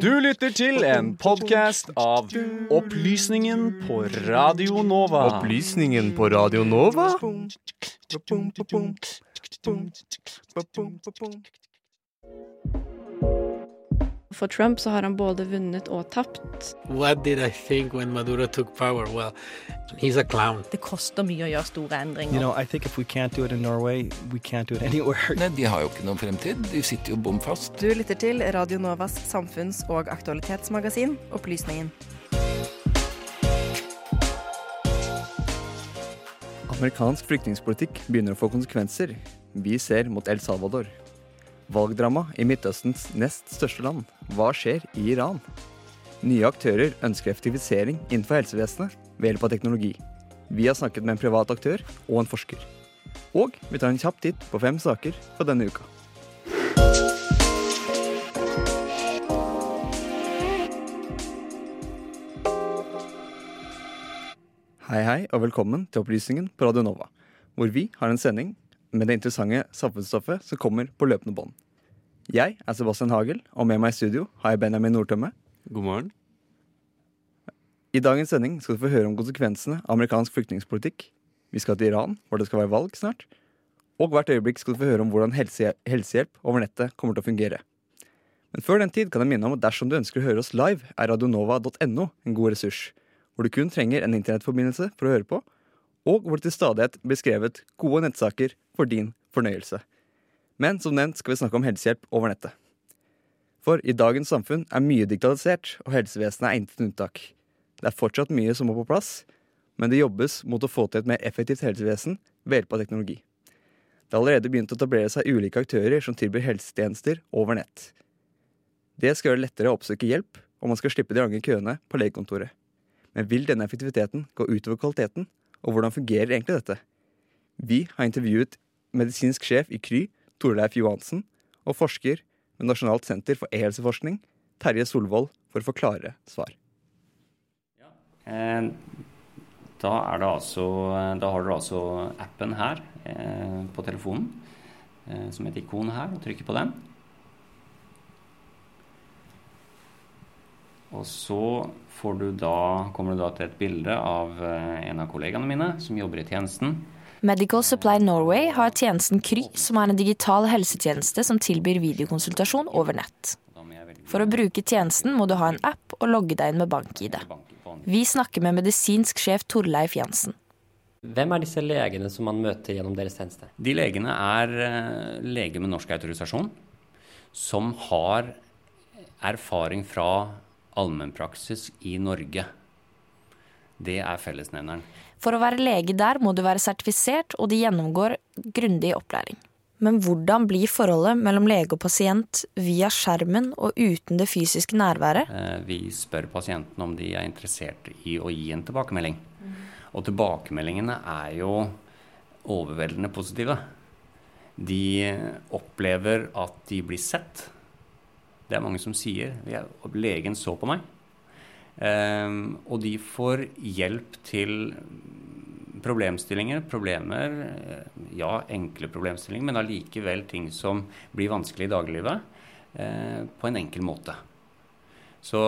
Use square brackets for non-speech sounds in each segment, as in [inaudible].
Du lytter til en podkast av Opplysningen på Radio Nova. Opplysningen på Radio Nova? For Trump så har han både vunnet og tapt. What did I think when Maduro took power? Well, he's a clown. Det koster mye å gjøre store endringer. You know, I think if we can't do it in Norway, we can't do it anywhere. Nei, de har jo ikke noen fremtid. De sitter jo bom fast. Du lytter til Radio Novas samfunns- og aktualitetsmagasin Opplysningen. Amerikansk flyktningpolitikk begynner å få konsekvenser. Vi ser mot El Salvador. Valgdrama i Midtøstens nest største land. Hva skjer i Iran? Nye aktører ønsker effektivisering innenfor helsevesenet ved hjelp av teknologi. Vi har snakket med en privat aktør og en forsker. Og vi tar en kjapp titt på fem saker for denne uka. Hei, hei, og velkommen til Opplysningen på Radio Nova, hvor vi har en sending med det interessante samfunnsstoffet som kommer på løpende bånd. Jeg er Sebastian Hagel, og med meg i studio har jeg Benjamin Nordtømme. God morgen. I dagens sending skal du få høre om konsekvensene av amerikansk flyktningpolitikk. Vi skal til Iran, hvor det skal være valg snart. Og hvert øyeblikk skal du få høre om hvordan helse helsehjelp over nettet kommer til å fungere. Men før den tid kan jeg minne om at dersom du ønsker å høre oss live, er radionova.no en god ressurs, hvor du kun trenger en internettforbindelse for å høre på, og hvor det til stadighet blir skrevet gode nettsaker for din fornøyelse. Men som nevnt skal vi snakke om helsehjelp over nettet. For i dagens samfunn er mye digitalisert, og helsevesenet er intet unntak. Det er fortsatt mye som må på plass, men det jobbes mot å få til et mer effektivt helsevesen ved hjelp av teknologi. Det har allerede begynt å etablere seg ulike aktører som tilbyr helsetjenester over nett. Det skal gjøre det lettere å oppsøke hjelp, og man skal slippe de lange køene på legekontoret. Men vil denne effektiviteten gå utover kvaliteten, og hvordan fungerer egentlig dette? Vi har intervjuet medisinsk sjef i Kry, Torleif Johansen, og forsker ved Nasjonalt senter for e-helseforskning, Terje Solvold, for å få klare svar. Eh, da, altså, da, har dere altså appen her eh, på telefonen, eh, som et ikon her, og trykker på den. Og så du da, kommer du da til et bilde av en av kollegaene mine som jobber i tjenesten. Medical Supply Norway har tjenesten Kry, som er en digital helsetjeneste som tilbyr videokonsultasjon over nett. For å bruke tjenesten må du ha en app og logge deg inn med bank-ID. Vi snakker med medisinsk sjef Torleif Jansen. Hvem er disse legene som man møter gjennom deres tjeneste? De legene er leger med norsk autorisasjon som har erfaring fra allmennpraksis i Norge. Det er fellesnevneren. For å være lege der må du være sertifisert, og de gjennomgår grundig opplæring. Men hvordan blir forholdet mellom lege og pasient via skjermen og uten det fysiske nærværet? Vi spør pasientene om de er interessert i å gi en tilbakemelding. Og tilbakemeldingene er jo overveldende positive. De opplever at de blir sett. Det er mange som sier 'legen så på meg'. Um, og de får hjelp til problemstillinger, problemer, ja, enkle problemstillinger, men allikevel ting som blir vanskelig i dagliglivet, uh, på en enkel måte. Så,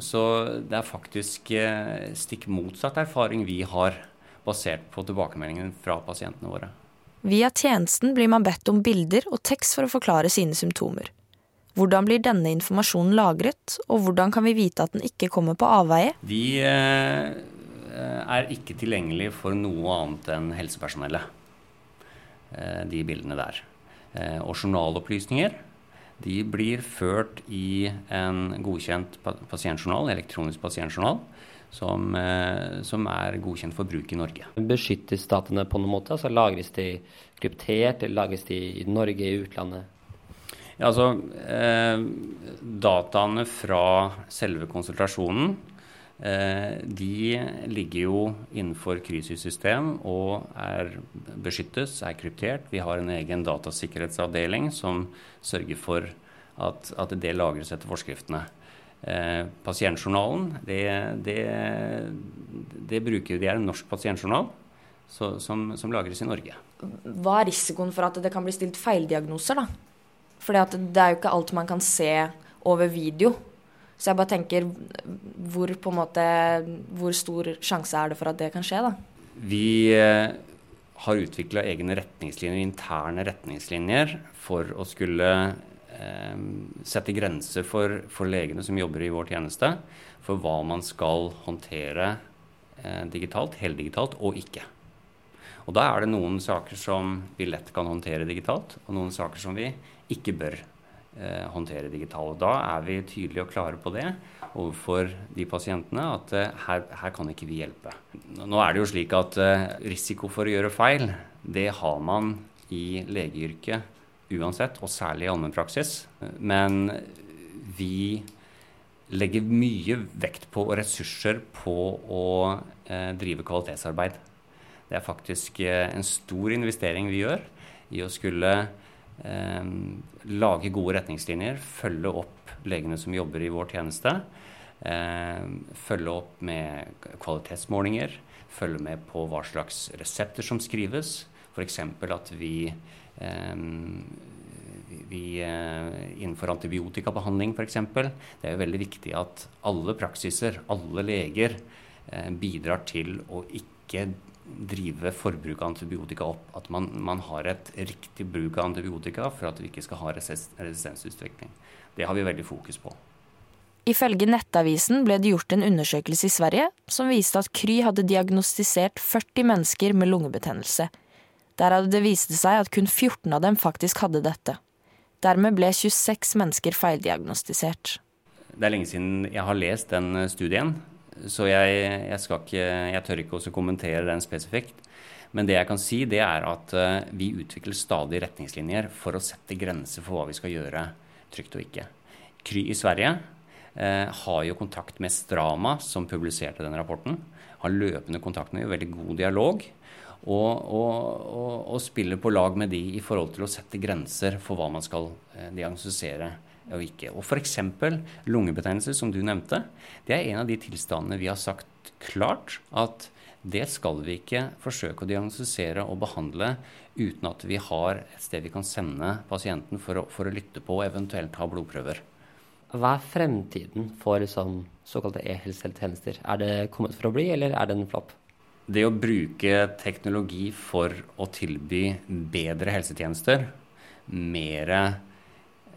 så, det er faktisk eh, stikk motsatt erfaring vi har, basert på tilbakemeldingen fra pasientene våre. Via tjenesten blir man bedt om bilder og tekst for å forklare sine symptomer. Hvordan blir denne informasjonen lagret, og hvordan kan vi vite at den ikke kommer på avveie? De eh, er ikke tilgjengelige for noe annet enn helsepersonellet, eh, de bildene der. Eh, og journalopplysninger de blir ført i en godkjent pasientjournal, elektronisk pasientjournal, som, som er godkjent for bruk i Norge. Beskyttes dataene på noen måte? Altså Lagres de kryptert, eller lagres de i Norge, i utlandet? Ja, altså, eh, dataene fra selve konsultasjonen eh, de ligger jo innenfor Krysys-system og er beskyttes, er kryptert. Vi har en egen datasikkerhetsavdeling som sørger for at, at det lagres etter forskriftene. Eh, pasientjournalen, det, det, det, bruker, de er en norsk pasientjournal så, som, som lagres i Norge. Hva er risikoen for at det kan bli stilt feildiagnoser, da? Fordi det er jo ikke alt man kan se over video. Så jeg bare tenker hvor måte Hvor stor sjanse er det for at det kan skje, da? Vi eh, har utvikla egne retningslinjer, interne retningslinjer, for å skulle eh, sette grenser for, for, legene som jobber i vår tjeneste, for hva man skal håndtere eh, digitalt, heldigitalt og ikke. Og da er det noen saker som vi lett kan håndtere digitalt, og noen saker som vi ikke bør eh, håndtere digitalt. Da er vi tydelige og klare på det overfor de pasientene at eh, her, her, kan ikke vi hjelpe. Nå er det jo slik at eh, risiko for å gjøre feil, det har man i legeyrket uansett, og særlig i allmennpraksis. Men vi legger mye vekt på og ressurser på å eh, drive kvalitetsarbeid. Det er faktisk eh, en stor investering vi gjør i å skulle lage gode retningslinjer, følge opp legene som jobber i vår tjeneste. Eh, følge opp med kvalitetsmålinger, følge med på hva slags resepter som skrives. F.eks. at vi, eh, vi eh, innenfor antibiotikabehandling f.eks. Det er jo veldig viktig at alle praksiser, alle leger, eh, bidrar til å ikke drive forbruket av antibiotika opp. At man, man, har et riktig bruk av antibiotika for at vi ikke skal ha resistensutvikling. Det har vi veldig fokus på. Ifølge Nettavisen ble det gjort en undersøkelse i Sverige som viste at Kry hadde diagnostisert 40 mennesker med lungebetennelse. Der hadde det vist seg at kun 14 av dem faktisk hadde dette. Dermed ble 26 mennesker feildiagnostisert. Det er lenge siden jeg har lest den studien, så jeg, jeg, ikke, jeg tør ikke også kommentere den spesifikt. Men det jeg kan si, det er at uh, vi utvikler stadig retningslinjer for å sette grenser for hva vi skal gjøre trygt og ikke. Kry i Sverige eh, har jo kontakt med Strama, som publiserte den rapporten. Har løpende kontakt med veldig god dialog. Og, og, og, og, spiller på lag med de i forhold til å sette grenser for hva man skal eh, diagnostisere og ikke. Og f.eks. lungebetennelse, som du nevnte, det er en av de tilstandene vi har sagt klart at det skal vi ikke forsøke å diagnostisere og behandle uten at vi har et sted vi kan sende pasienten for å, for å lytte på og eventuelt ha blodprøver. Hva er fremtiden for sånn, såkalte e-helsetjenester? Er det kommet for å bli, eller er det en flopp? Det å bruke teknologi for å tilby bedre helsetjenester, mer Eh,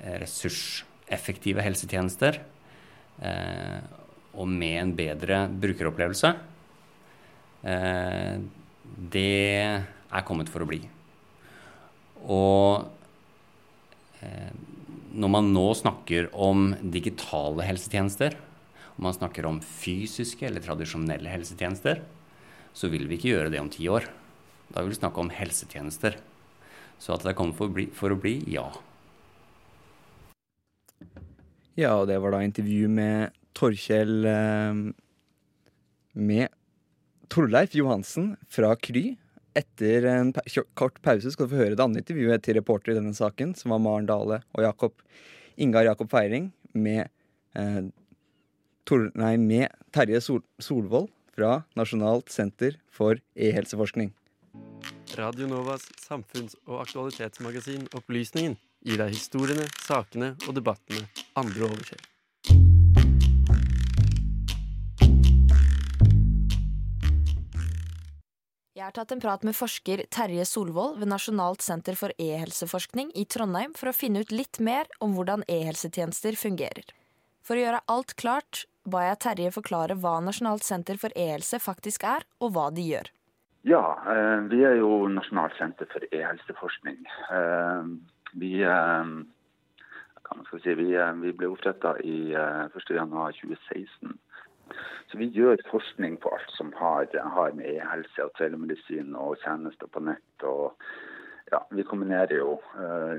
ressurseffektive helsetjenester eh, og med en bedre brukeropplevelse, eh, det er kommet for å bli. Og når man nå snakker om digitale helsetjenester, og man snakker om fysiske eller tradisjonelle helsetjenester, så vil vi ikke gjøre det om ti år. Da vil vi snakke om helsetjenester. Så at det er kommet for for å bli ja. Ja, og det var da intervju med Torkjell eh, Med Torleif Johansen fra Kry. Etter en kort pause skal du få høre det andre intervjuet til reporter i denne saken, som var Maren Dale og Jakob, Ingar Jakob Feiring med, eh, Tor, nei, med Terje Sol Solvold fra Nasjonalt senter for e-helseforskning. Radio Novas samfunns- og aktualitetsmagasin Opplysningen gir deg historiene, sakene og debattene andre overser. Jeg har tatt en prat med forsker Terje Solvold ved Nasjonalt senter for e-helseforskning i Trondheim for å finne ut litt mer om hvordan e-helsetjenester fungerer. For å gjøre alt klart ba jeg Terje forklare hva Nasjonalt senter for e-helse faktisk er, og hva de gjør. Ja, eh, vi er jo Nasjonalt senter for e-helseforskning. Vi, eh, si, vi, eh, vi ble oppretta i 1.1.2016. Eh, Så vi gjør forskning på alt som har, har med e-helse og telemedisin og tjenester på nett. og ja, Vi kombinerer jo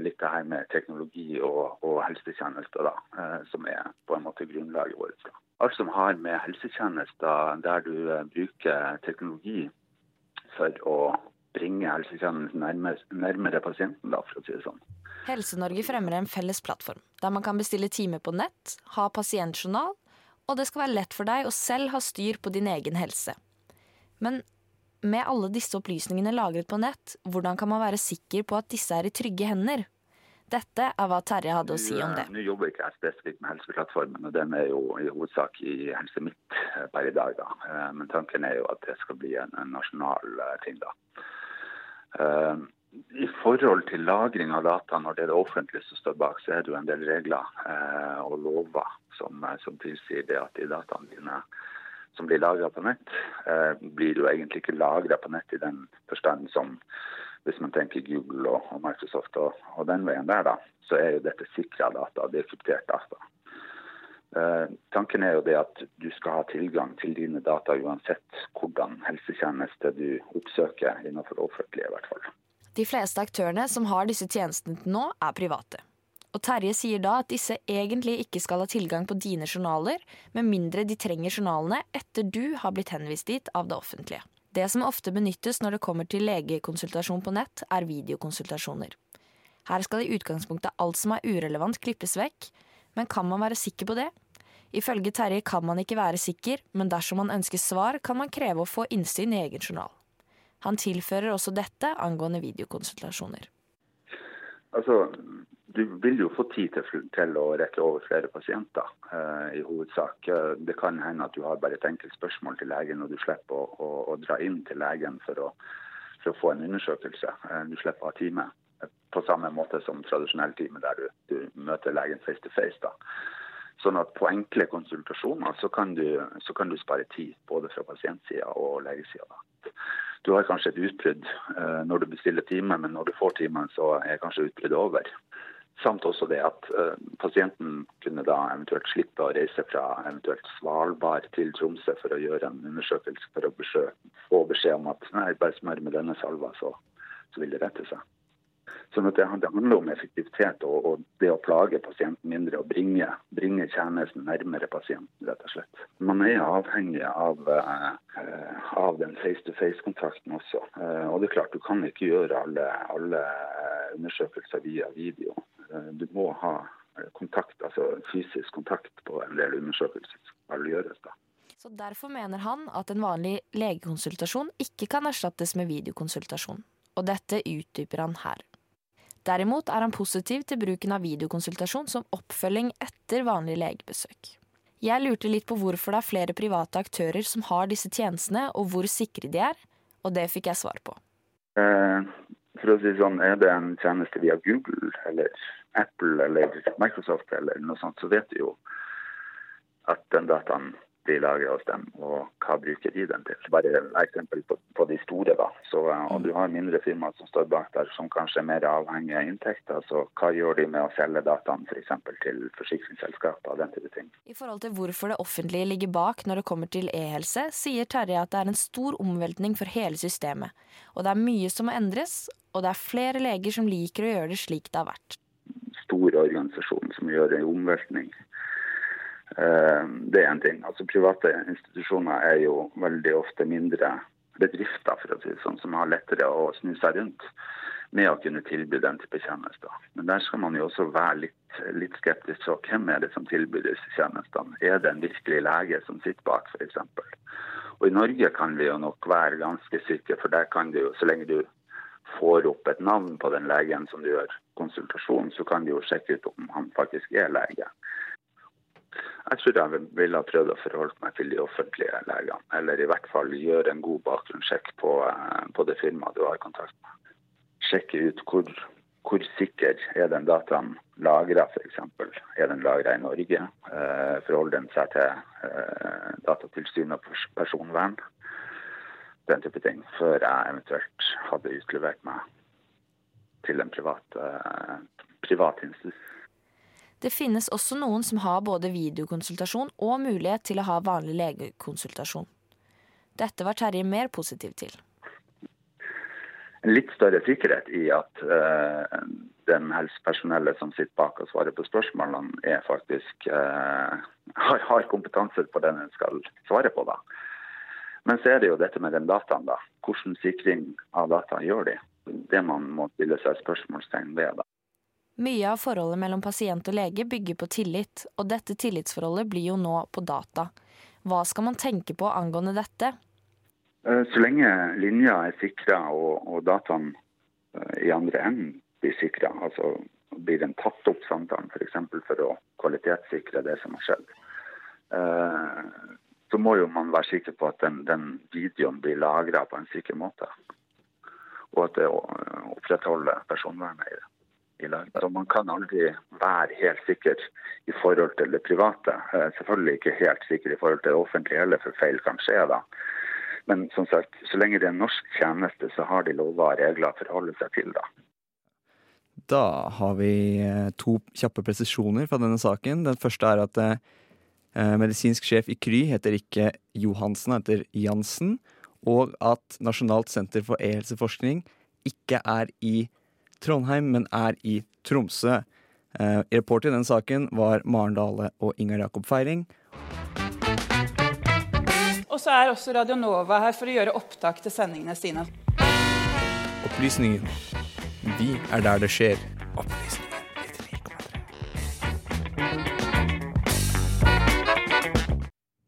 litt det her med teknologi og, og helsetjenester, da, som er på en måte grunnlaget vårt. Alt som har med helsetjenester der du bruker teknologi for å bringe helsetjenesten nærmere, nærmere pasienten, da, for å si det sånn. Helse-Norge fremmer en felles plattform, der man kan bestille time på nett, ha pasientjournal, og det skal være lett for deg å selv ha styr på din egen helse. Men med alle disse opplysningene lagret på nett, hvordan kan man være sikker på at disse er i trygge hender? Dette er hva Terje hadde å si om det. Nå jobber ikke jeg spesifikt med Helseplattformen, og den er jo i hovedsak i Helse Midt per i dag. da. Men tanken er jo at det skal bli en, nasjonal ting, da. I forhold til lagring av data når det er det offentlige som står bak, så er det jo en del regler og lover som, som tilsier det at de dataene dine som blir lagra på nett, blir jo egentlig ikke lagra på nett i den forstand som hvis man tenker Google og, og Microsoft og, og, den veien der, da, så er jo dette sikra data, det er kryptert data. Eh, tanken er jo det at du skal ha tilgang til dine data uansett hvordan helsetjeneste du oppsøker innenfor det offentlige, i hvert fall. De fleste aktørene som har disse tjenestene til nå, er private. Og Terje sier da at disse egentlig ikke skal ha tilgang på dine journaler, med mindre de trenger journalene etter du har blitt henvist dit av det offentlige. Det som ofte benyttes når det kommer til legekonsultasjon på nett, er videokonsultasjoner. Her skal i utgangspunktet alt som er urelevant klippes vekk, men kan man være sikker på det? Ifølge Terje kan man ikke være sikker, men dersom man ønsker svar, kan man kreve å få innsyn i egen journal. Han tilfører også dette angående videokonsultasjoner. Altså, du vil jo få tid til, til å rekke over flere pasienter, eh, i hovedsak. Det kan hende at du har bare et enkelt spørsmål til legen, og du slipper å, å, å dra inn til legen for å, for å, få en undersøkelse. Eh, du slipper å ha time, på samme måte som tradisjonell time der du, du møter legen face to face. da. Sånn at på enkle konsultasjoner så kan du, så kan du spare tid, både fra pasientsida og legesida. Du har kanskje et utbrudd eh, når du bestiller time, men når du får timen, så er kanskje utbruddet over. Samt også det at uh, pasienten kunne da eventuelt slippe å reise fra eventuelt Svalbard til Tromsø for å gjøre en undersøkelse for å få beskjed om at nei, bare smør med denne salva, så, så vil det rette seg. Sånn at det, handler om effektivitet og, og, det å plage pasienten mindre og bringe, bringe tjenesten nærmere pasienten, rett og slett. Man er avhengig av, uh, av den face-to-face-kontakten også. Uh, og det er klart, du kan ikke gjøre alle, alle undersøkelser via video. Eh, du må ha eh, kontakt, altså fysisk kontakt på en del undersøkelser som skal gjøres. da. Så Derfor mener han at en vanlig legekonsultasjon ikke kan erstattes med videokonsultasjon. Og dette utdyper han her. Derimot er han positiv til bruken av videokonsultasjon som oppfølging etter vanlig legebesøk. Jeg lurte litt på hvorfor det er flere private aktører som har disse tjenestene, og hvor sikre de er, og det fikk jeg svar på. Eh, for å si sånn, Er det en tjeneste via Google eller Apple eller Microsoft eller noe sånt, så vet du jo at den dataen blir lager hos dem, og hva bruker de den til. Bare eksempel på, på, de store. da. Så, eh, og Du har mindre firmaer som står bak der som kanskje er mer avhengig av inntekter. Så hva gjør de med å selge dataene f.eks. For til forsikringsselskaper og den type ting. I forhold til hvorfor det offentlige ligger bak når det kommer til e-helse, sier Terje at det er en stor omveltning for hele systemet. Og det er mye som må endres, og det er flere leger som liker å gjøre det slik det har vært stor organisasjon som gjør en omveltning. Eh, det er en ting. Altså Private institusjoner er jo veldig ofte mindre bedrifter for å si sånn, som har lettere å snu seg rundt med å kunne tilby den type tjenester. Men der skal man jo også være litt, litt skeptisk. til hvem er det som tilbyr disse tjenestene? Er det en virkelig lege som sitter bak, f.eks.? Og I Norge kan vi jo nok være ganske sikre, for der kan du jo, så lenge du får opp et navn på den legen som du gjør konsultasjon, så kan du jo sjekke ut om han faktisk er lege. Jeg tror jeg ville ha prøvd å forholde meg til de offentlige legene, eller i hvert fall gjøre en god bakgrunnssjekk på, eh, på det firmaet du har kontakt med. Sjekke ut hvor, hvor sikker er den dataen lagra, f.eks. Er den lagra i Norge? Eh, forholder den seg til eh, Datatilsynet og personvern? den type ting, før jeg eventuelt hadde utlevert meg til en privat, uh, privat institutt. Det finnes også noen som har både videokonsultasjon og mulighet til å ha vanlig legekonsultasjon. Dette var Terje mer positiv til. En litt større sikkerhet i at uh, den helsepersonellet som sitter bak og svarer på spørsmålene, er faktisk uh, har, har, kompetanse på den skal svare på. da. Men så er det jo dette med den dataen, da. Hvordan sikring av data gjør de? Det man må stille seg spørsmålstegn ved. da. Mye av forholdet mellom pasient og lege bygger på tillit, og dette tillitsforholdet blir jo nå på data. Hva skal man tenke på angående dette? Eh, så lenge linja er sikra og, og dataen eh, i andre enden blir sikra, altså blir den tatt opp samtalen, f.eks. For, for å kvalitetssikre det som har skjedd. Eh, så må jo man være sikker på at den, den videoen blir lagra på en sikker måte. Og at det opprettholder personvernet i det. I så man kan aldri være helt sikker i forhold til det private. Eh, selvfølgelig ikke helt sikker i forhold til det offentlige heller, for feil kan skje da. Men som sagt, så lenge det er norsk tjeneste, så har de lover og regler å forholde seg til. Da Da har vi eh, to kjappe presisjoner fra denne saken. Den første er at eh, medisinsk sjef i Kry heter ikke Johansen, heter Jansen. Og at Nasjonalt senter for e-helseforskning ikke er i Trondheim, men er i Tromsø. Eh, reporter i den saken var Maren Dale og Ingar Jakob Feiring. Og så er også Radionova her for å gjøre opptak til sendingene sine. Opplysningen. Vi er der det skjer. Opplysningen.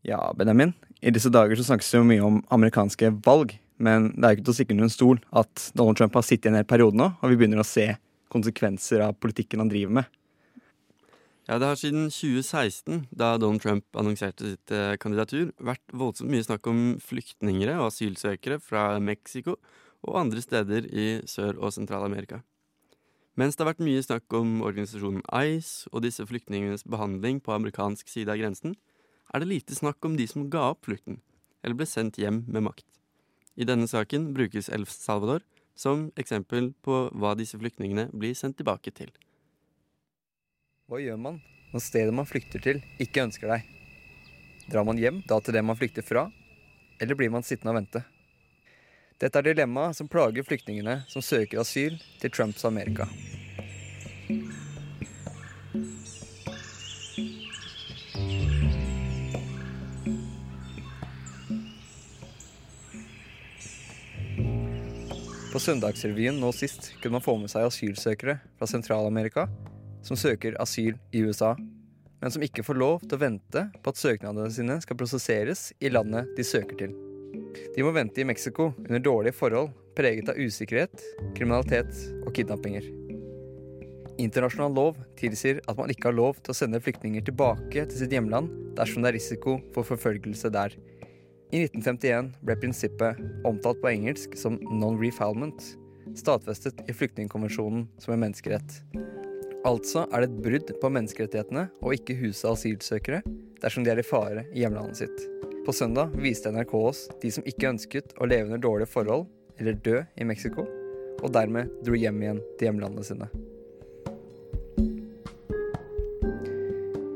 Ja, Benjamin. I disse dager så snakkes det jo mye om amerikanske valg. Men det er jo ikke til å stikke under en stol at Donald Trump har sittet i en hel periode nå, og vi begynner å se konsekvenser av politikken han driver med. Ja, Det har siden 2016, da Donald Trump annonserte sitt eh, kandidatur, vært voldsomt mye snakk om flyktninger og asylsøkere fra Mexico og andre steder i Sør- og Sentral-Amerika. Mens det har vært mye snakk om organisasjonen ICE og disse flyktningenes behandling på amerikansk side av grensen, er det lite snakk om de som ga opp flukten, eller ble sendt hjem med makt. I denne saken brukes El Salvador som eksempel på hva disse flyktningene blir sendt tilbake til. Hva gjør man når stedet man flykter til, ikke ønsker deg? Drar man hjem da til det man flykter fra, eller blir man sittende og vente? Dette er dilemmaet som plager flyktningene som søker asyl til Trumps Amerika. På Søndagsrevyen nå sist kunne man få med seg asylsøkere fra Sentral-Amerika som søker asyl i USA, men som ikke får lov til å vente på at søknadene sine skal prosesseres i landet de søker til. De må vente i Mexico under dårlige forhold preget av usikkerhet, kriminalitet og kidnappinger. Internasjonal lov tilsier at man ikke har lov til å sende flyktninger tilbake til sitt hjemland dersom det er risiko for forfølgelse der. I 1951 ble prinsippet, omtalt på engelsk som non-refoulement, stadfestet i flyktningkonvensjonen som en menneskerett. Altså er det et brudd på menneskerettighetene å ikke huse asylsøkere dersom de er i fare i hjemlandet sitt. På søndag viste NRK oss de som ikke ønsket å leve under dårlige forhold eller dø i Mexico, og dermed dro hjem igjen til hjemlandene sine.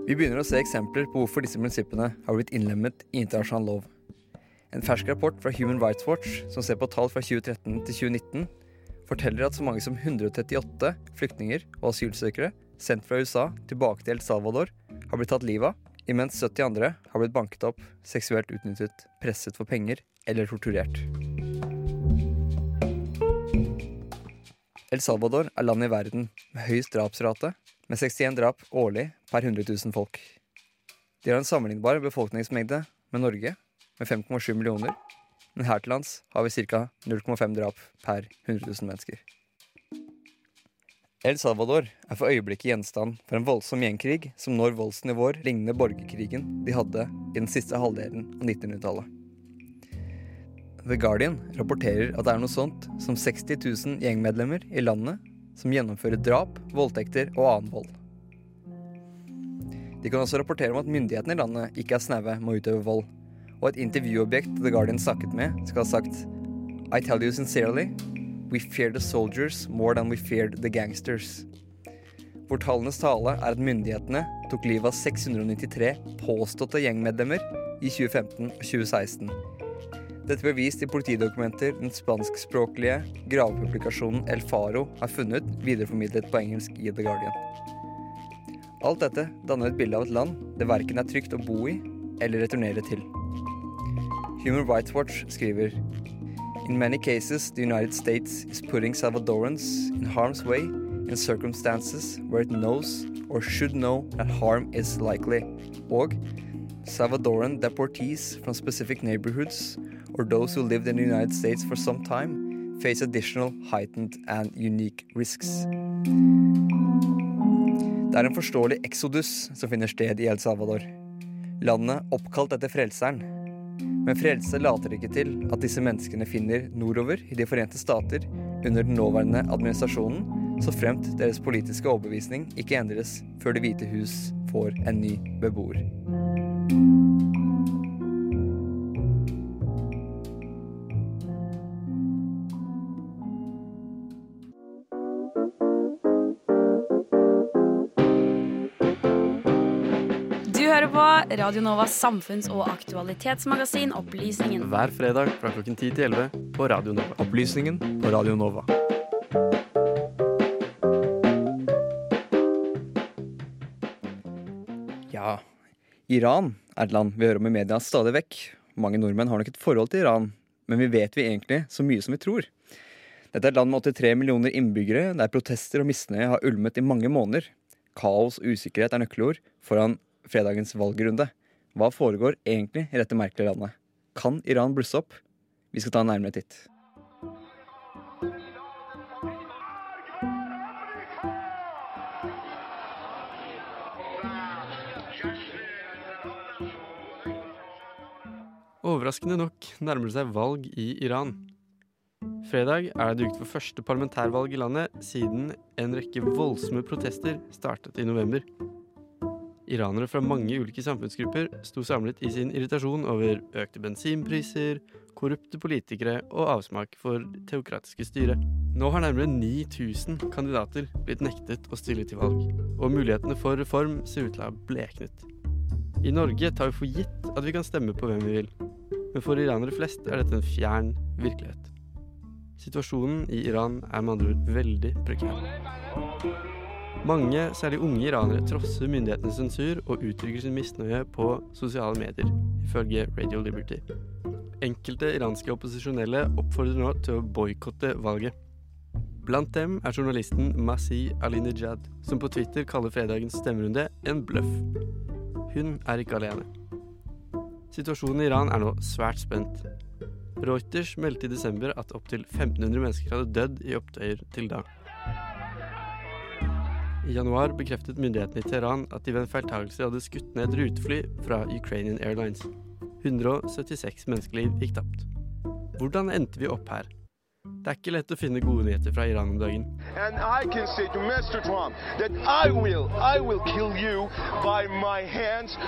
Vi begynner å se eksempler på hvorfor disse prinsippene har blitt innlemmet i internasjonal lov. En fersk rapport fra Human Rights Watch som ser på tall fra 2013 til 2019, forteller at så mange som 138 flyktninger og asylsøkere sendt fra USA tilbake til El Salvador har blitt tatt livet av, imens 70 andre har blitt banket opp, seksuelt utnyttet, presset for penger eller torturert. El Salvador er landet i verden med høyest drapsrate, med 61 drap årlig per 100 000 folk. De har en sammenlignbar befolkningsmengde med Norge, med 5,7 millioner. Men her til lands har vi ca. 0,5 drap per 100 000 mennesker. El Salvador er for øyeblikket gjenstand for en voldsom gjengkrig som når voldsnivåer lignende borgerkrigen de hadde i den siste halvdelen av 1900-tallet. The Guardian rapporterer at det er noe sånt som 60 000 gjengmedlemmer i landet som gjennomfører drap, voldtekter og annen vold. De kan også rapportere om at myndighetene i landet ikke er snaue med å utøve vold, og et intervjuobjekt The Guardian snakket med, skal ha sagt I tell you sincerely, we fear the soldiers more than we feared the gangsters. Hvor tallenes tale er at myndighetene tok livet av 693 påståtte gjengmedlemmer i 2015 og 2016. Dette ble vist i politidokumenter den spanskspråklige gravepublikasjonen El Faro har funnet, videreformidlet på engelsk i The Guardian. Alt dette danner et bilde av et land det verken er trygt å bo i eller returnere til. Human Rights Watch skriver In many cases, the United States is putting Salvadorans in harm's way in circumstances where it knows or should know that harm is likely. Og Salvadoran deportees from specific neighborhoods or those who lived in the United States for some time face additional heightened and unique risks. Det er en forståelig exodus som finner sted i El Salvador. Landet oppkalt etter frelseren. Men frelse later ikke til at disse menneskene finner nordover i De forente stater under den nåværende administrasjonen, så fremt deres politiske overbevisning ikke endres før Det hvite hus får en ny beboer. Hører på Radio Novas samfunns- og aktualitetsmagasin Opplysningen. Hver fredag fra klokken 10 til 11 på Radio Nova. Opplysningen på Radio Nova. Ja, Iran er et land vi hører om i media stadig vekk. Mange nordmenn har nok et forhold til Iran, men vi vet vi egentlig så mye som vi tror. Dette er et land med 83 millioner innbyggere, der protester og misnøye har ulmet i mange måneder. Kaos og usikkerhet er nøkkelord foran fredagens valgrunde. Hva foregår egentlig i dette merkelige landet? Kan Iran blusse opp? Vi skal ta en nærmere titt. Overraskende nok nærmer det seg valg i Iran. Fredag er det duket for første parlamentærvalg i landet siden en rekke voldsomme protester startet i november. Iranere fra mange ulike samfunnsgrupper sto samlet i sin irritasjon over økte bensinpriser, korrupte politikere og avsmak for teokratiske styre. Nå har nærmere 9000 kandidater blitt nektet å stille til valg, og mulighetene for reform ser ut til å ha bleknet. I Norge tar vi for gitt at vi kan stemme på hvem vi vil, men for iranere flest er dette en fjern virkelighet. Situasjonen i Iran er med andre ord veldig prekær. Mange, særlig unge iranere, trosser myndighetenes sensur og uttrykker sin misnøye på sosiale medier, ifølge Radio Liberty. Enkelte iranske opposisjonelle oppfordrer nå til å boikotte valget. Blant dem er journalisten Masi Alinejad, som på Twitter kaller fredagens stemmerunde en bløff. Hun er ikke alene. Situasjonen i Iran er nå svært spent. Reuters meldte i desember at opptil 1500 mennesker hadde dødd i opptøyer til da. I januar bekreftet myndighetene i Teheran at de ved en feiltagelse hadde skutt ned rutefly fra Ukrainian Airlines. 176 menneskeliv gikk tapt. Hvordan endte vi opp her? Det er ikke lett å finne gode nyheter fra Iran om dagen. Trump I will, I will hands,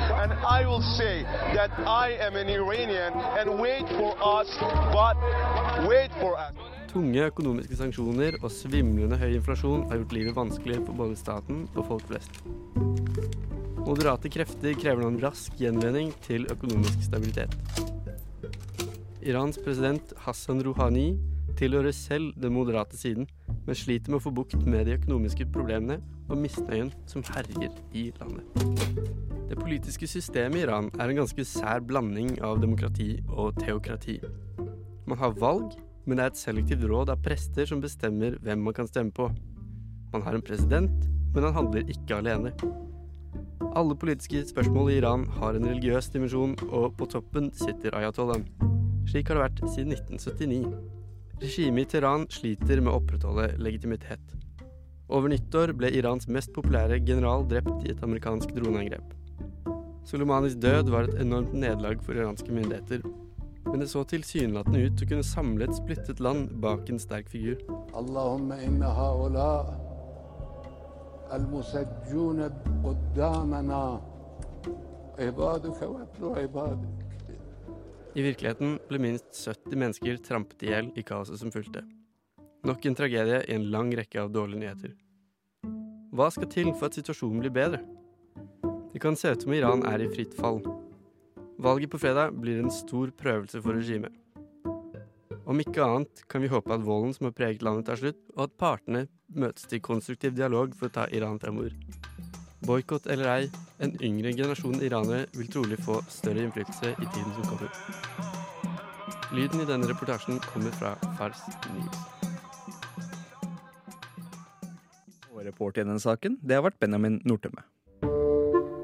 Iranian, wait for us, but wait for us. Tunge økonomiske sanksjoner og svimlende høy inflasjon har gjort livet vanskelig for både staten og folk flest. Moderate krefter krever nå en rask gjenvending til økonomisk stabilitet. Irans president Hassan Rouhani tilhører selv den moderate siden, men sliter med å få bukt med de økonomiske problemene og misnøyen som herjer i landet. Det politiske systemet i Iran er en ganske sær blanding av demokrati og teokrati. Man har valg, men det er et selektivt råd av prester som bestemmer hvem man kan stemme på. Man har en president, men han handler ikke alene. Alle politiske spørsmål i Iran har en religiøs dimensjon, og på toppen sitter ayatollahen. Slik har det vært siden 1979. Regimet i Teheran sliter med å opprettholde legitimitet. Over nyttår ble Irans mest populære general drept i et amerikansk droneangrep. Soleimanis død var et enormt nederlag for iranske myndigheter, men det så tilsynelatende ut til å kunne samle et splittet land bak en sterk figur. I virkeligheten ble minst 70 mennesker trampet i hjel i kaoset som fulgte. Nok en tragedie i en lang rekke av dårlige nyheter. Hva skal til for at situasjonen blir bedre? Det kan se ut som Iran er i fritt fall, Valget på fredag blir en stor prøvelse for regimet. Om ikke annet kan vi håpe at volden som har preget landet tar slutt, og at partene møtes til konstruktiv dialog for å ta Iran fremover. Boikott eller ei, en yngre generasjon iranere vil trolig få større innflytelse i tiden som kommer. Lyden i denne reportasjen kommer fra Fars News. Og reporter i denne saken, det har vært Benjamin Nordtømme.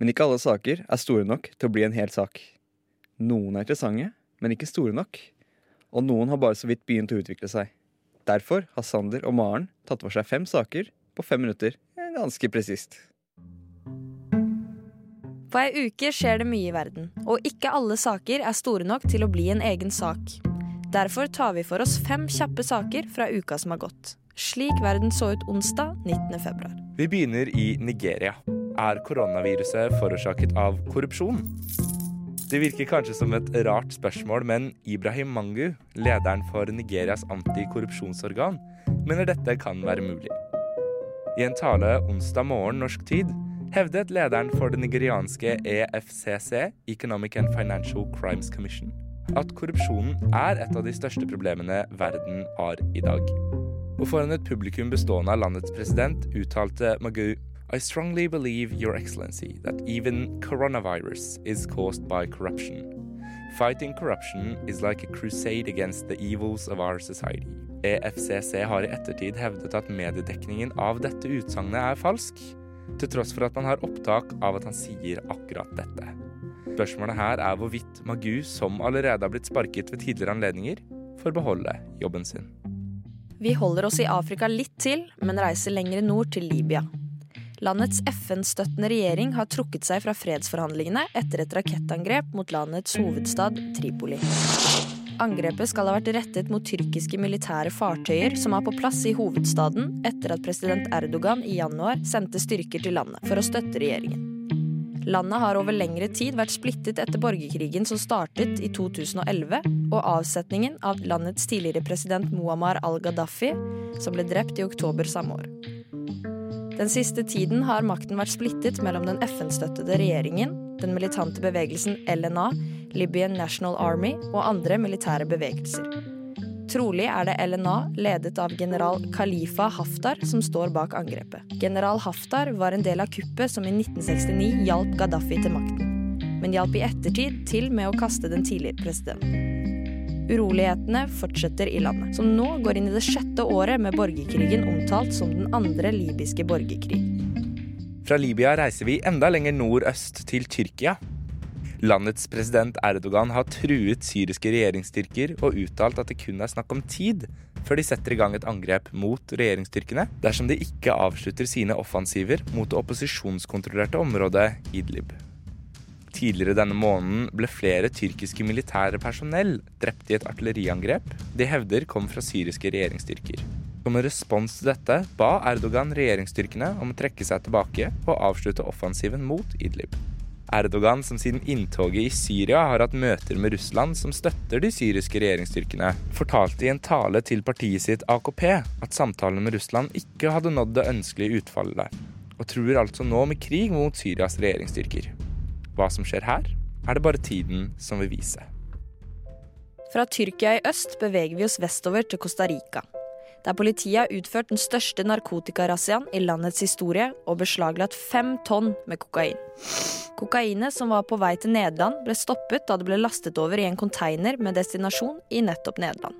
Men ikke alle saker er store nok til å bli en hel sak. Noen er interessante, men ikke store nok. Og noen har bare så vidt begynt å utvikle seg. Derfor har Sander og Maren tatt for seg fem saker på fem minutter. Ganske presist. På ei uke skjer det mye i verden, og ikke alle saker er store nok til å bli en egen sak. Derfor tar vi for oss fem kjappe saker fra uka som har gått. Slik verden så ut onsdag 19. februar. Vi begynner i Nigeria. Er koronaviruset forårsaket av korrupsjon? Det virker kanskje som et rart spørsmål, men Ibrahim Mangu, lederen for Nigerias antikorrupsjonsorgan, mener dette kan være mulig. I en tale onsdag morgen norsk tid hevdet lederen for det nigerianske EFCC, Economic and Financial Crimes Commission, at korrupsjonen er et av de største problemene verden har i dag. Og foran et publikum bestående av landets president uttalte Magu I strongly believe, Your Excellency, that even coronavirus is caused by corruption. Fighting corruption is like a crusade against the evils of our society. EFCC har i ettertid hevdet at mediedekningen av dette utsagnet er falsk, til tross for at man har opptak av at han sier akkurat dette. Spørsmålet her er hvorvidt Magu, som allerede har blitt sparket ved tidligere anledninger, får beholde jobben sin. Vi holder oss i Afrika litt til, men reiser lenger nord til Libya. Landets FN-støttende regjering har trukket seg fra fredsforhandlingene etter et rakettangrep mot landets hovedstad Tripoli. Angrepet skal ha vært rettet mot tyrkiske militære fartøyer som er på plass i hovedstaden etter at president Erdogan i januar sendte styrker til landet for å støtte regjeringen. Landet har over lengre tid vært splittet etter borgerkrigen som startet i 2011, og avsetningen av landets tidligere president Muammar al-Gaddafi, som ble drept i oktober samme år. Den siste tiden har makten vært splittet mellom den FN-støttede regjeringen, den militante bevegelsen LNA, Libyan National Army og andre militære bevegelser. Trolig er det LNA, ledet av general Khalifa Haftar, som står bak angrepet. General Haftar var en del av kuppet som i 1969 hjalp Gaddafi til makten, men hjalp i ettertid til med å kaste den tidligere presidenten. Urolighetene fortsetter i landet, som nå går inn i det sjette året med borgerkrigen omtalt som den andre libyske borgerkrig. Fra Libya reiser vi enda lenger nordøst til Tyrkia. Landets president Erdogan har truet syriske regjeringsstyrker og uttalt at det kun er snakk om tid før de setter i gang et angrep mot regjeringsstyrkene dersom de ikke avslutter sine offensiver mot det opposisjonskontrollerte området Idlib. Tidligere denne måneden ble flere tyrkiske militære personell drept i et artilleriangrep de hevder kom fra syriske regjeringsstyrker. Som en respons til dette ba Erdogan regjeringsstyrkene om å trekke seg tilbake og avslutte offensiven mot Idlib. Erdogan, som siden inntoget i Syria har hatt møter med Russland som støtter de syriske regjeringsstyrkene, fortalte i en tale til partiet sitt AKP at samtalene med Russland ikke hadde nådd det ønskelige utfallet, og truer altså nå med krig mot Syrias regjeringsstyrker. Hva som skjer her, er det bare tiden som vil vise. Fra Tyrkia i øst beveger vi oss vestover til Costa Rica, der politiet har utført den største narkotikarazziaen i landets historie og beslaglagt fem tonn med kokain. Kokainet som var på vei til Nederland, ble stoppet da det ble lastet over i en konteiner med destinasjon i nettopp Nederland.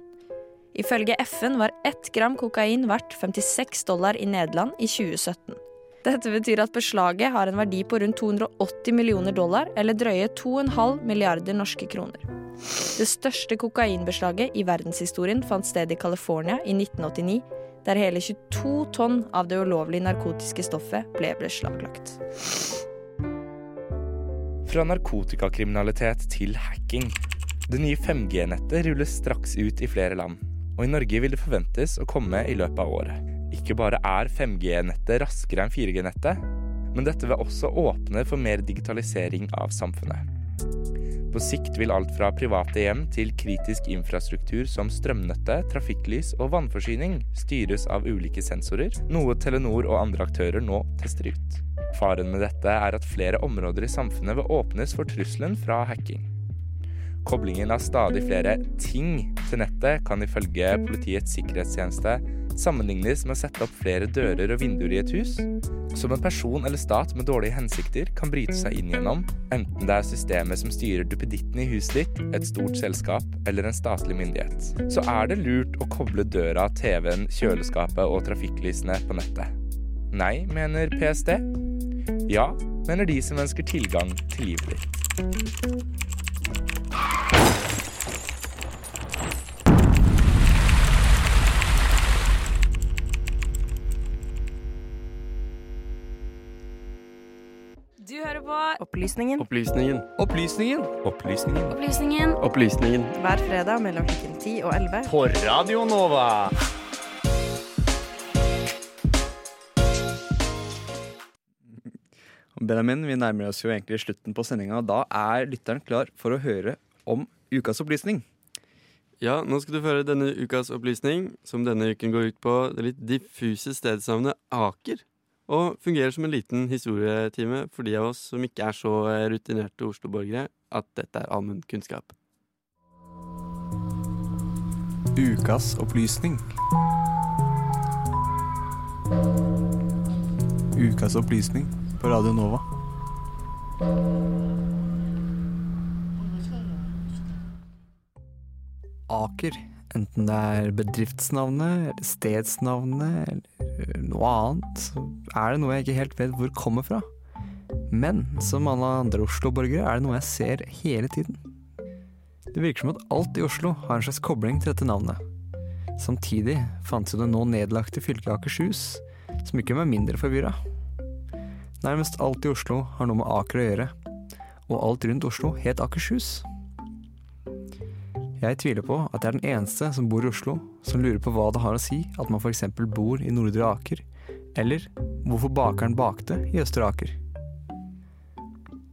Ifølge FN var ett gram kokain verdt 56 dollar i Nederland i 2017. Dette betyr at beslaget har en verdi på rundt 280 millioner dollar, eller drøye 2,5 milliarder norske kroner. Det største kokainbeslaget i verdenshistorien fant sted i California i 1989, der hele 22 tonn av det ulovlige narkotiske stoffet ble beslaglagt. Fra narkotikakriminalitet til hacking. Det nye 5G-nettet rulles straks ut i flere land, og i Norge vil det forventes å komme i løpet av året. Ikke bare er 5G-nettet raskere enn 4G-nettet, men dette vil også åpne for mer digitalisering av samfunnet. På sikt vil alt fra private hjem til kritisk infrastruktur som strømnettet, trafikklys og vannforsyning styres av ulike sensorer, noe Telenor og andre aktører nå tester ut. Faren med dette er at flere områder i samfunnet vil åpnes for trusselen fra hacking. Koblingen av stadig flere ting til nettet kan ifølge Politiets sikkerhetstjeneste sammenlignes med å sette opp flere dører og vinduer i et hus, som en person eller stat med dårlige hensikter kan bryte seg inn gjennom, enten det er systemet som styrer duppeditten i huset ditt, et stort selskap eller en statlig myndighet. Så er det lurt å koble døra, TV-en, kjøleskapet og trafikklysene på nettet. Nei, mener PST. Ja, mener de som ønsker tilgang til livet ditt. Hører på Opplysningen. Opplysningen. Opplysningen. Opplysningen. Opplysningen Opplysningen. Hver fredag mellom klokken 10 og 11. På Radio Nova. Benjamin, vi nærmer oss jo egentlig slutten på sendinga. Da er lytteren klar for å høre om ukas opplysning. Ja, nå skal du få høre denne ukas opplysning, som denne uken går ut på det litt diffuse stedsnavnet Aker. Og fungerer som en liten historietime for de av oss som ikke er så rutinerte Oslo-borgere at dette er allmenn kunnskap. Ukas opplysning. Ukas opplysning på Radio Nova. Aker. Enten det er bedriftsnavnet, eller stedsnavnet, eller noe annet, så er det noe jeg ikke helt vet hvor kommer fra. Men som alle andre Oslo-borgere er det noe jeg ser hele tiden. Det virker som at alt i Oslo har en slags kobling til dette navnet. Samtidig fantes jo det nå nedlagte fylket Akershus, som ikke var mindre forvirra. Nærmest alt i Oslo har noe med Aker å gjøre, og alt rundt Oslo het Akershus. Jeg tviler på at jeg er den eneste som bor i Oslo som lurer på hva det har å si at man f.eks. bor i Nordre Aker, eller hvorfor bakeren bakte i Østre Aker.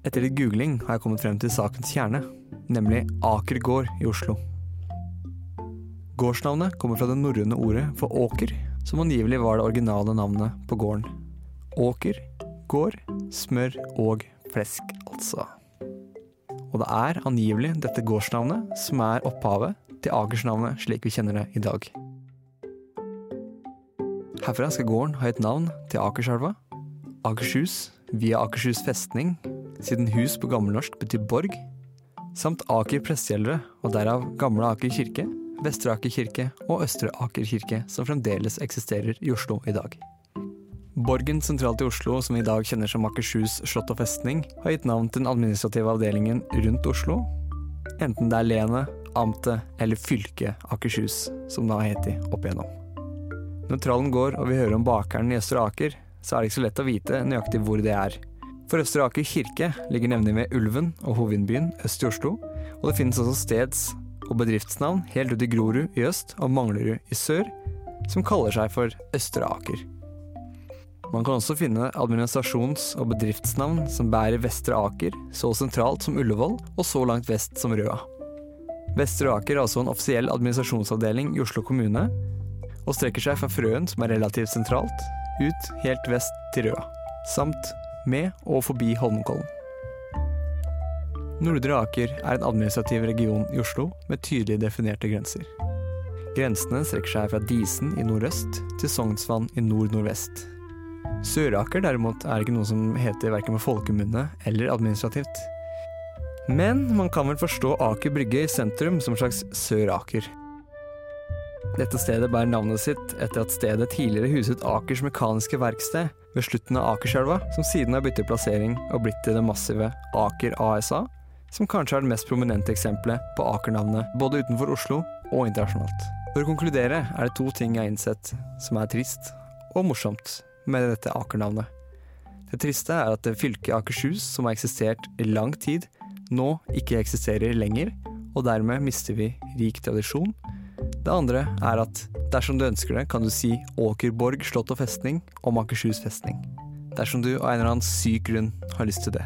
Etter litt googling har jeg kommet frem til sakens kjerne, nemlig Aker gård i Oslo. Gårdsnavnet kommer fra det norrøne ordet for åker, som angivelig var det originale navnet på gården. Åker, gård, smør og flesk, altså. Og det er angivelig dette gårdsnavnet som er opphavet til Akersnavnet slik vi kjenner det i dag. Herfra skal gården ha et navn til Akerselva, Akershus via Akershus festning, siden hus på gammelnorsk betyr borg, samt Aker prestegjeldere, og derav Gamle Aker kirke, Vestre Aker kirke og Østre Aker kirke, som fremdeles eksisterer i Oslo i dag. Borgen sentralt i Oslo, som vi i dag kjenner som Akershus slott og festning, har gitt navn til den administrative avdelingen rundt Oslo, enten det er lenet, amtet eller fylket Akershus, som det har hett opp igjennom. Når trallen går og vi hører om bakeren i Østre Aker, så er det ikke så lett å vite nøyaktig hvor det er. For Østre Aker kirke ligger nemlig ved Ulven og hovedbyen øst i Oslo, og det finnes også steds- og bedriftsnavn helt ut i Grorud i øst og Manglerud i sør, som kaller seg for Østre Aker. Man kan også finne administrasjons- og bedriftsnavn som bærer Vestre Aker, så sentralt som Ullevål og så langt vest som Røa. Vestre Aker er altså en offisiell administrasjonsavdeling i Oslo kommune, og strekker seg fra Frøen, som er relativt sentralt, ut helt vest til Røa, samt med og forbi Holmenkollen. Nordre Aker er en administrativ region i Oslo med tydelig definerte grenser. Grensene strekker seg fra Disen i nordøst til Sognsvann i nord-nordvest. Søraker derimot er ikke noe som heter verken med folkemunne eller administrativt. Men man kan vel forstå Aker Brygge i sentrum som en slags Sør-Aker. Dette stedet bærer navnet sitt etter at stedet tidligere huset Akers mekaniske verksted ved slutten av Akerselva, som siden har byttet plassering og blitt til det massive Aker ASA, som kanskje er det mest prominente eksempelet på Aker-navnet både utenfor Oslo og internasjonalt. For å konkludere er det to ting jeg har innsett som er trist og morsomt med dette Aker-navnet. Det triste er at fylket Akershus, som har eksistert i lang tid, nå ikke eksisterer lenger, og dermed mister vi rik tradisjon. Det andre er at dersom du ønsker det, kan du si Åkerborg slott og festning om Akershus festning. Dersom du av en eller annen syk grunn har lyst til det.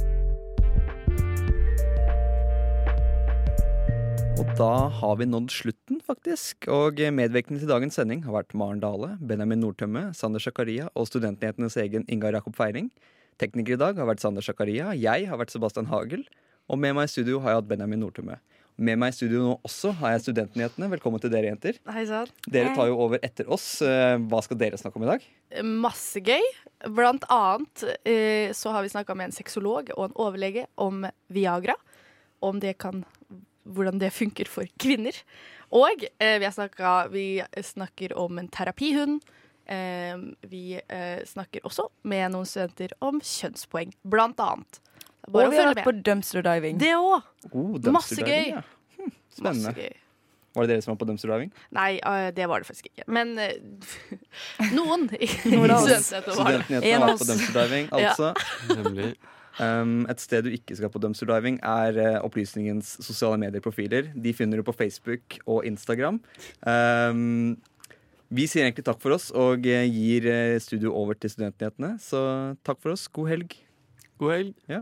da har vi nådd slutten, faktisk. Og medvirkende til dagens sending har vært Maren Dale, Benjamin Nordtømme, Sander Zakaria og studentnyhetenes egen Ingar Jakob Feiring. Tekniker i dag har vært Sander Zakaria, jeg har vært Sebastian Hagel, og med meg i studio har jeg hatt Benjamin Nordtømme. Med meg i studio nå også har jeg Studentnyhetene. Velkommen til dere, jenter. Hei. Dere tar jo over etter oss. Eh, Hva skal dere snakke om i dag? Masse gøy. Blant annet eh, så har vi snakka med en sexolog og en overlege om Viagra. Om det kan hvordan det funker for kvinner. Og eh, vi, har snakket, vi snakker om en terapihund. Eh, vi eh, snakker også med noen studenter om kjønnspoeng, blant annet. Bare Og vi har vært på dumpster diving. Det òg. Oh, Masse gøy. ja. Hm, spennende. Masse gøy. Var det dere som var på dumpster diving? Nei, eh, det var det faktisk ikke. Men eh, [laughs] noen i Noen av oss. studentnyhetene var har på dumpster diving, Ja. altså. Um, et sted du ikke skal på dumpster diving, er uh, Opplysningens sosiale medieprofiler. De finner du på Facebook og Instagram. Um, vi sier egentlig takk for oss og uh, gir uh, studio over til Studentnyhetene. Så takk for oss. God helg. God helg. Ja.